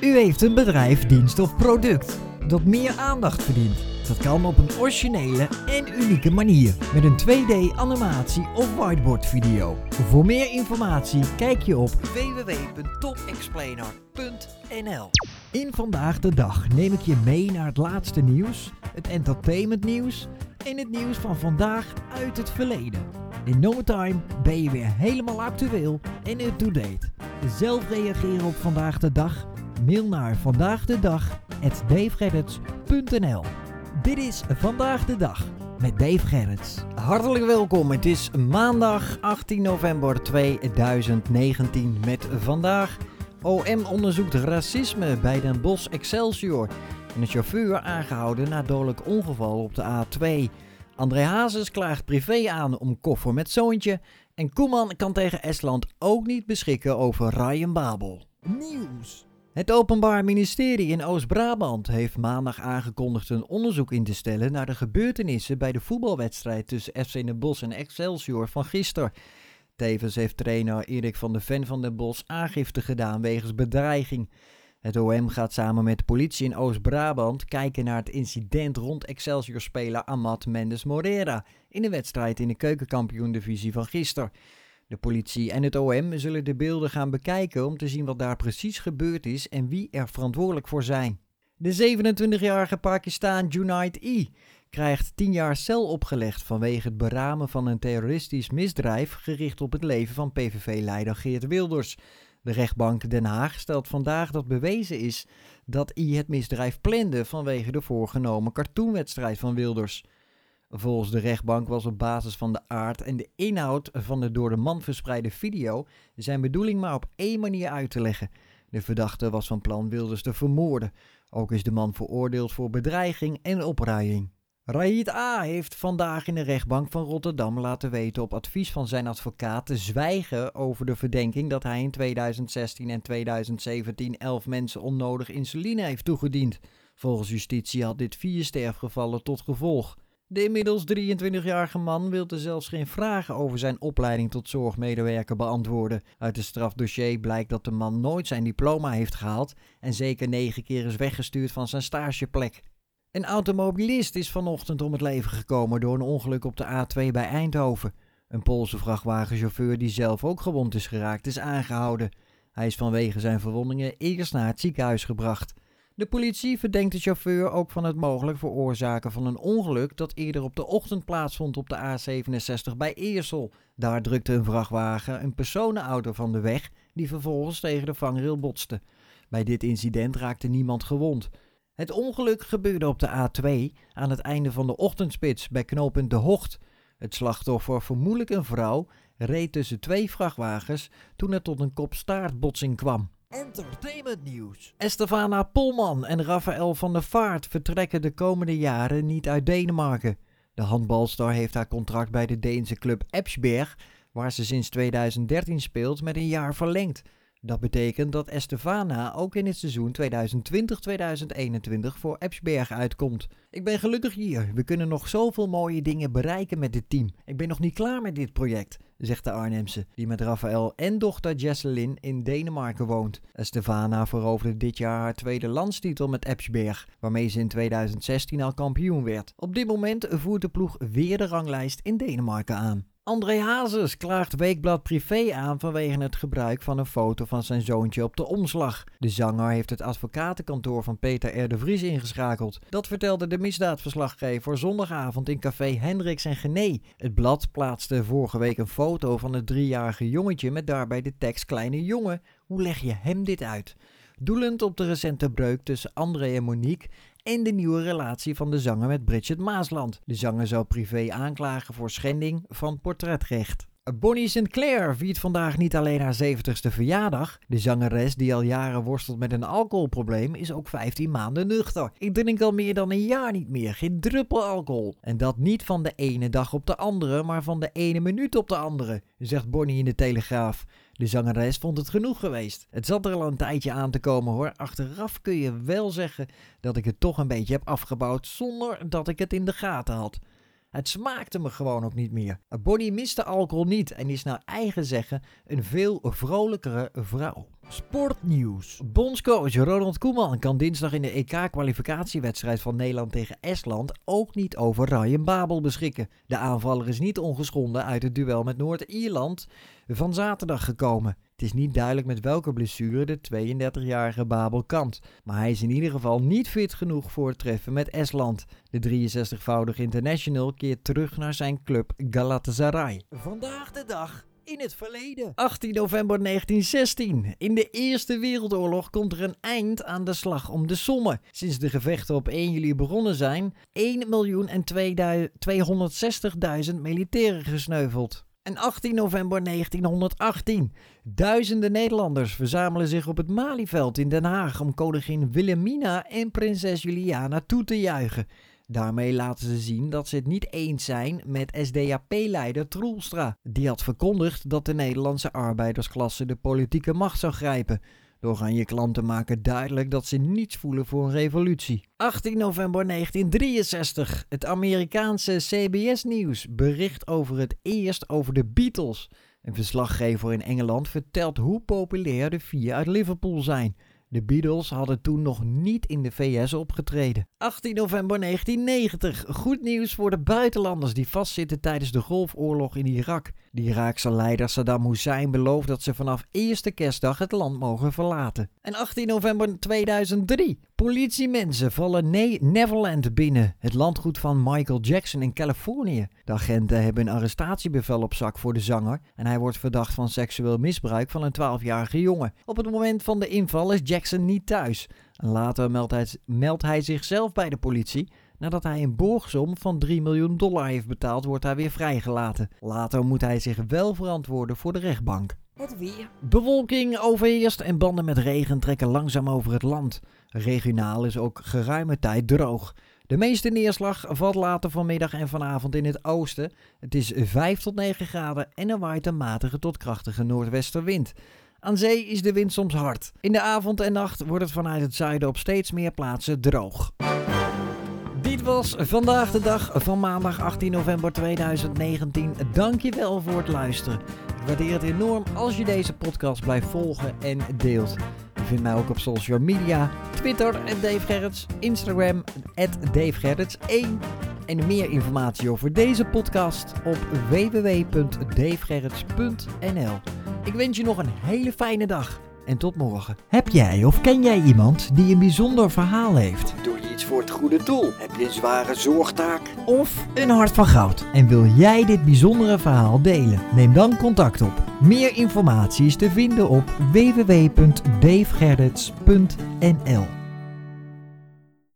U heeft een bedrijf, dienst of product dat meer aandacht verdient. Dat kan op een originele en unieke manier met een 2D animatie of whiteboard video. Voor meer informatie kijk je op www.topexplainer.nl In Vandaag de Dag neem ik je mee naar het laatste nieuws, het entertainment nieuws en het nieuws van vandaag uit het verleden. In no time ben je weer helemaal actueel en up-to-date. Zelf reageren op Vandaag de Dag? Mail naar vandaagdedag.davegerrits.nl Dit is Vandaag de Dag met Dave Gerrits. Hartelijk welkom, het is maandag 18 november 2019 met vandaag... OM onderzoekt racisme bij Den Bosch Excelsior... en een chauffeur aangehouden na dodelijk ongeval op de A2... André Hazes klaagt privé aan om koffer met zoontje. En Koeman kan tegen Estland ook niet beschikken over Ryan Babel. Nieuws. Het Openbaar Ministerie in Oost-Brabant heeft maandag aangekondigd een onderzoek in te stellen naar de gebeurtenissen bij de voetbalwedstrijd tussen FC Den Bosch en Excelsior van gisteren. Tevens heeft trainer Erik van de Ven van Den Bosch aangifte gedaan wegens bedreiging. Het OM gaat samen met de politie in Oost-Brabant kijken naar het incident rond Excelsior-speler Amat Mendes Morera in de wedstrijd in de keukenkampioen-divisie van gisteren. De politie en het OM zullen de beelden gaan bekijken om te zien wat daar precies gebeurd is en wie er verantwoordelijk voor zijn. De 27-jarige Pakistan Junaid E. krijgt 10 jaar cel opgelegd vanwege het beramen van een terroristisch misdrijf gericht op het leven van PVV-leider Geert Wilders. De rechtbank Den Haag stelt vandaag dat bewezen is dat I het misdrijf plande vanwege de voorgenomen cartoonwedstrijd van Wilders. Volgens de rechtbank was op basis van de aard en de inhoud van de door de man verspreide video zijn bedoeling maar op één manier uit te leggen. De verdachte was van plan Wilders te vermoorden. Ook is de man veroordeeld voor bedreiging en opruiing. Raid A. heeft vandaag in de rechtbank van Rotterdam laten weten op advies van zijn advocaat te zwijgen over de verdenking dat hij in 2016 en 2017 elf mensen onnodig insuline heeft toegediend. Volgens justitie had dit vier sterfgevallen tot gevolg. De inmiddels 23-jarige man wilde zelfs geen vragen over zijn opleiding tot zorgmedewerker beantwoorden. Uit het strafdossier blijkt dat de man nooit zijn diploma heeft gehaald en zeker negen keer is weggestuurd van zijn stageplek. Een automobilist is vanochtend om het leven gekomen door een ongeluk op de A2 bij Eindhoven. Een Poolse vrachtwagenchauffeur die zelf ook gewond is geraakt is aangehouden. Hij is vanwege zijn verwondingen eerst naar het ziekenhuis gebracht. De politie verdenkt de chauffeur ook van het mogelijk veroorzaken van een ongeluk dat eerder op de ochtend plaatsvond op de A67 bij Eersel. Daar drukte een vrachtwagen een personenauto van de weg die vervolgens tegen de vangrail botste. Bij dit incident raakte niemand gewond. Het ongeluk gebeurde op de A2 aan het einde van de ochtendspits bij knooppunt De Hocht. Het slachtoffer, vermoedelijk een vrouw, reed tussen twee vrachtwagens toen het tot een kopstaartbotsing kwam. Entertainment nieuws. Estefana Polman en Rafael van der Vaart vertrekken de komende jaren niet uit Denemarken. De handbalstar heeft haar contract bij de Deense club Epsberg, waar ze sinds 2013 speelt, met een jaar verlengd. Dat betekent dat Estefana ook in het seizoen 2020-2021 voor Epsberg uitkomt. Ik ben gelukkig hier. We kunnen nog zoveel mooie dingen bereiken met dit team. Ik ben nog niet klaar met dit project, zegt de Arnhemse, die met Rafael en dochter Jesselyn in Denemarken woont. Estefana veroverde dit jaar haar tweede landstitel met Epsberg, waarmee ze in 2016 al kampioen werd. Op dit moment voert de ploeg weer de ranglijst in Denemarken aan. André Hazes klaagt Weekblad Privé aan vanwege het gebruik van een foto van zijn zoontje op de omslag. De zanger heeft het advocatenkantoor van Peter R. de Vries ingeschakeld. Dat vertelde de misdaadverslaggever zondagavond in café Hendricks en Gené. Het blad plaatste vorige week een foto van het driejarige jongetje met daarbij de tekst Kleine jongen, hoe leg je hem dit uit? Doelend op de recente breuk tussen André en Monique en de nieuwe relatie van de zanger met Bridget Maasland. De zanger zou privé aanklagen voor schending van portretrecht. Bonnie Sinclair viert vandaag niet alleen haar 70ste verjaardag. De zangeres, die al jaren worstelt met een alcoholprobleem, is ook 15 maanden nuchter. Ik drink al meer dan een jaar niet meer, geen druppel alcohol. En dat niet van de ene dag op de andere, maar van de ene minuut op de andere, zegt Bonnie in de Telegraaf. De zangeres vond het genoeg geweest. Het zat er al een tijdje aan te komen hoor. Achteraf kun je wel zeggen dat ik het toch een beetje heb afgebouwd zonder dat ik het in de gaten had. Het smaakte me gewoon ook niet meer. Bonnie miste alcohol niet en is naar eigen zeggen een veel vrolijkere vrouw. Sportnieuws. Bondscoach Ronald Koeman kan dinsdag in de EK-kwalificatiewedstrijd van Nederland tegen Estland ook niet over Ryan Babel beschikken. De aanvaller is niet ongeschonden uit het duel met Noord-Ierland van zaterdag gekomen. Het is niet duidelijk met welke blessure de 32-jarige Babel kampt, maar hij is in ieder geval niet fit genoeg voor het treffen met Estland. De 63-voudige international keert terug naar zijn club Galatasaray. Vandaag de dag in het verleden. 18 november 1916. In de Eerste Wereldoorlog komt er een eind aan de slag om de Somme. Sinds de gevechten op 1 juli begonnen zijn, 1.260.000 militairen gesneuveld. En 18 november 1918. Duizenden Nederlanders verzamelen zich op het Malieveld in Den Haag om koningin Wilhelmina en prinses Juliana toe te juichen. Daarmee laten ze zien dat ze het niet eens zijn met SDAP-leider Troelstra. Die had verkondigd dat de Nederlandse arbeidersklasse de politieke macht zou grijpen. De oranje klanten maken duidelijk dat ze niets voelen voor een revolutie. 18 november 1963. Het Amerikaanse CBS Nieuws bericht over het eerst over de Beatles. Een verslaggever in Engeland vertelt hoe populair de vier uit Liverpool zijn. De Beatles hadden toen nog niet in de VS opgetreden. 18 november 1990. Goed nieuws voor de buitenlanders die vastzitten tijdens de Golfoorlog in Irak. De Iraakse leider Saddam Hussein belooft dat ze vanaf eerste kerstdag het land mogen verlaten. En 18 november 2003. Politiemensen vallen ne Neverland binnen, het landgoed van Michael Jackson in Californië. De agenten hebben een arrestatiebevel op zak voor de zanger en hij wordt verdacht van seksueel misbruik van een 12-jarige jongen. Op het moment van de inval is Jackson niet thuis. Later meldt hij, meldt hij zichzelf bij de politie. Nadat hij een borgsom van 3 miljoen dollar heeft betaald, wordt hij weer vrijgelaten. Later moet hij zich wel verantwoorden voor de rechtbank. Het weer. Bewolking overheerst en banden met regen trekken langzaam over het land. Regionaal is ook geruime tijd droog. De meeste neerslag valt later vanmiddag en vanavond in het oosten. Het is 5 tot 9 graden en er waait een matige tot krachtige noordwestenwind. Aan zee is de wind soms hard. In de avond en nacht wordt het vanuit het zuiden op steeds meer plaatsen droog. Dit was vandaag de dag van maandag 18 november 2019. Dankjewel voor het luisteren. Ik waardeer het enorm als je deze podcast blijft volgen en deelt. Je vindt mij ook op social media, Twitter Dave Gerrits, Instagram Dave Gerrits 1 en meer informatie over deze podcast op www.davegerrits.nl. Ik wens je nog een hele fijne dag en tot morgen. Heb jij of ken jij iemand die een bijzonder verhaal heeft? Voor het goede doel? Heb je een zware zorgtaak? Of een hart van goud? En wil jij dit bijzondere verhaal delen? Neem dan contact op. Meer informatie is te vinden op www.davegerrits.nl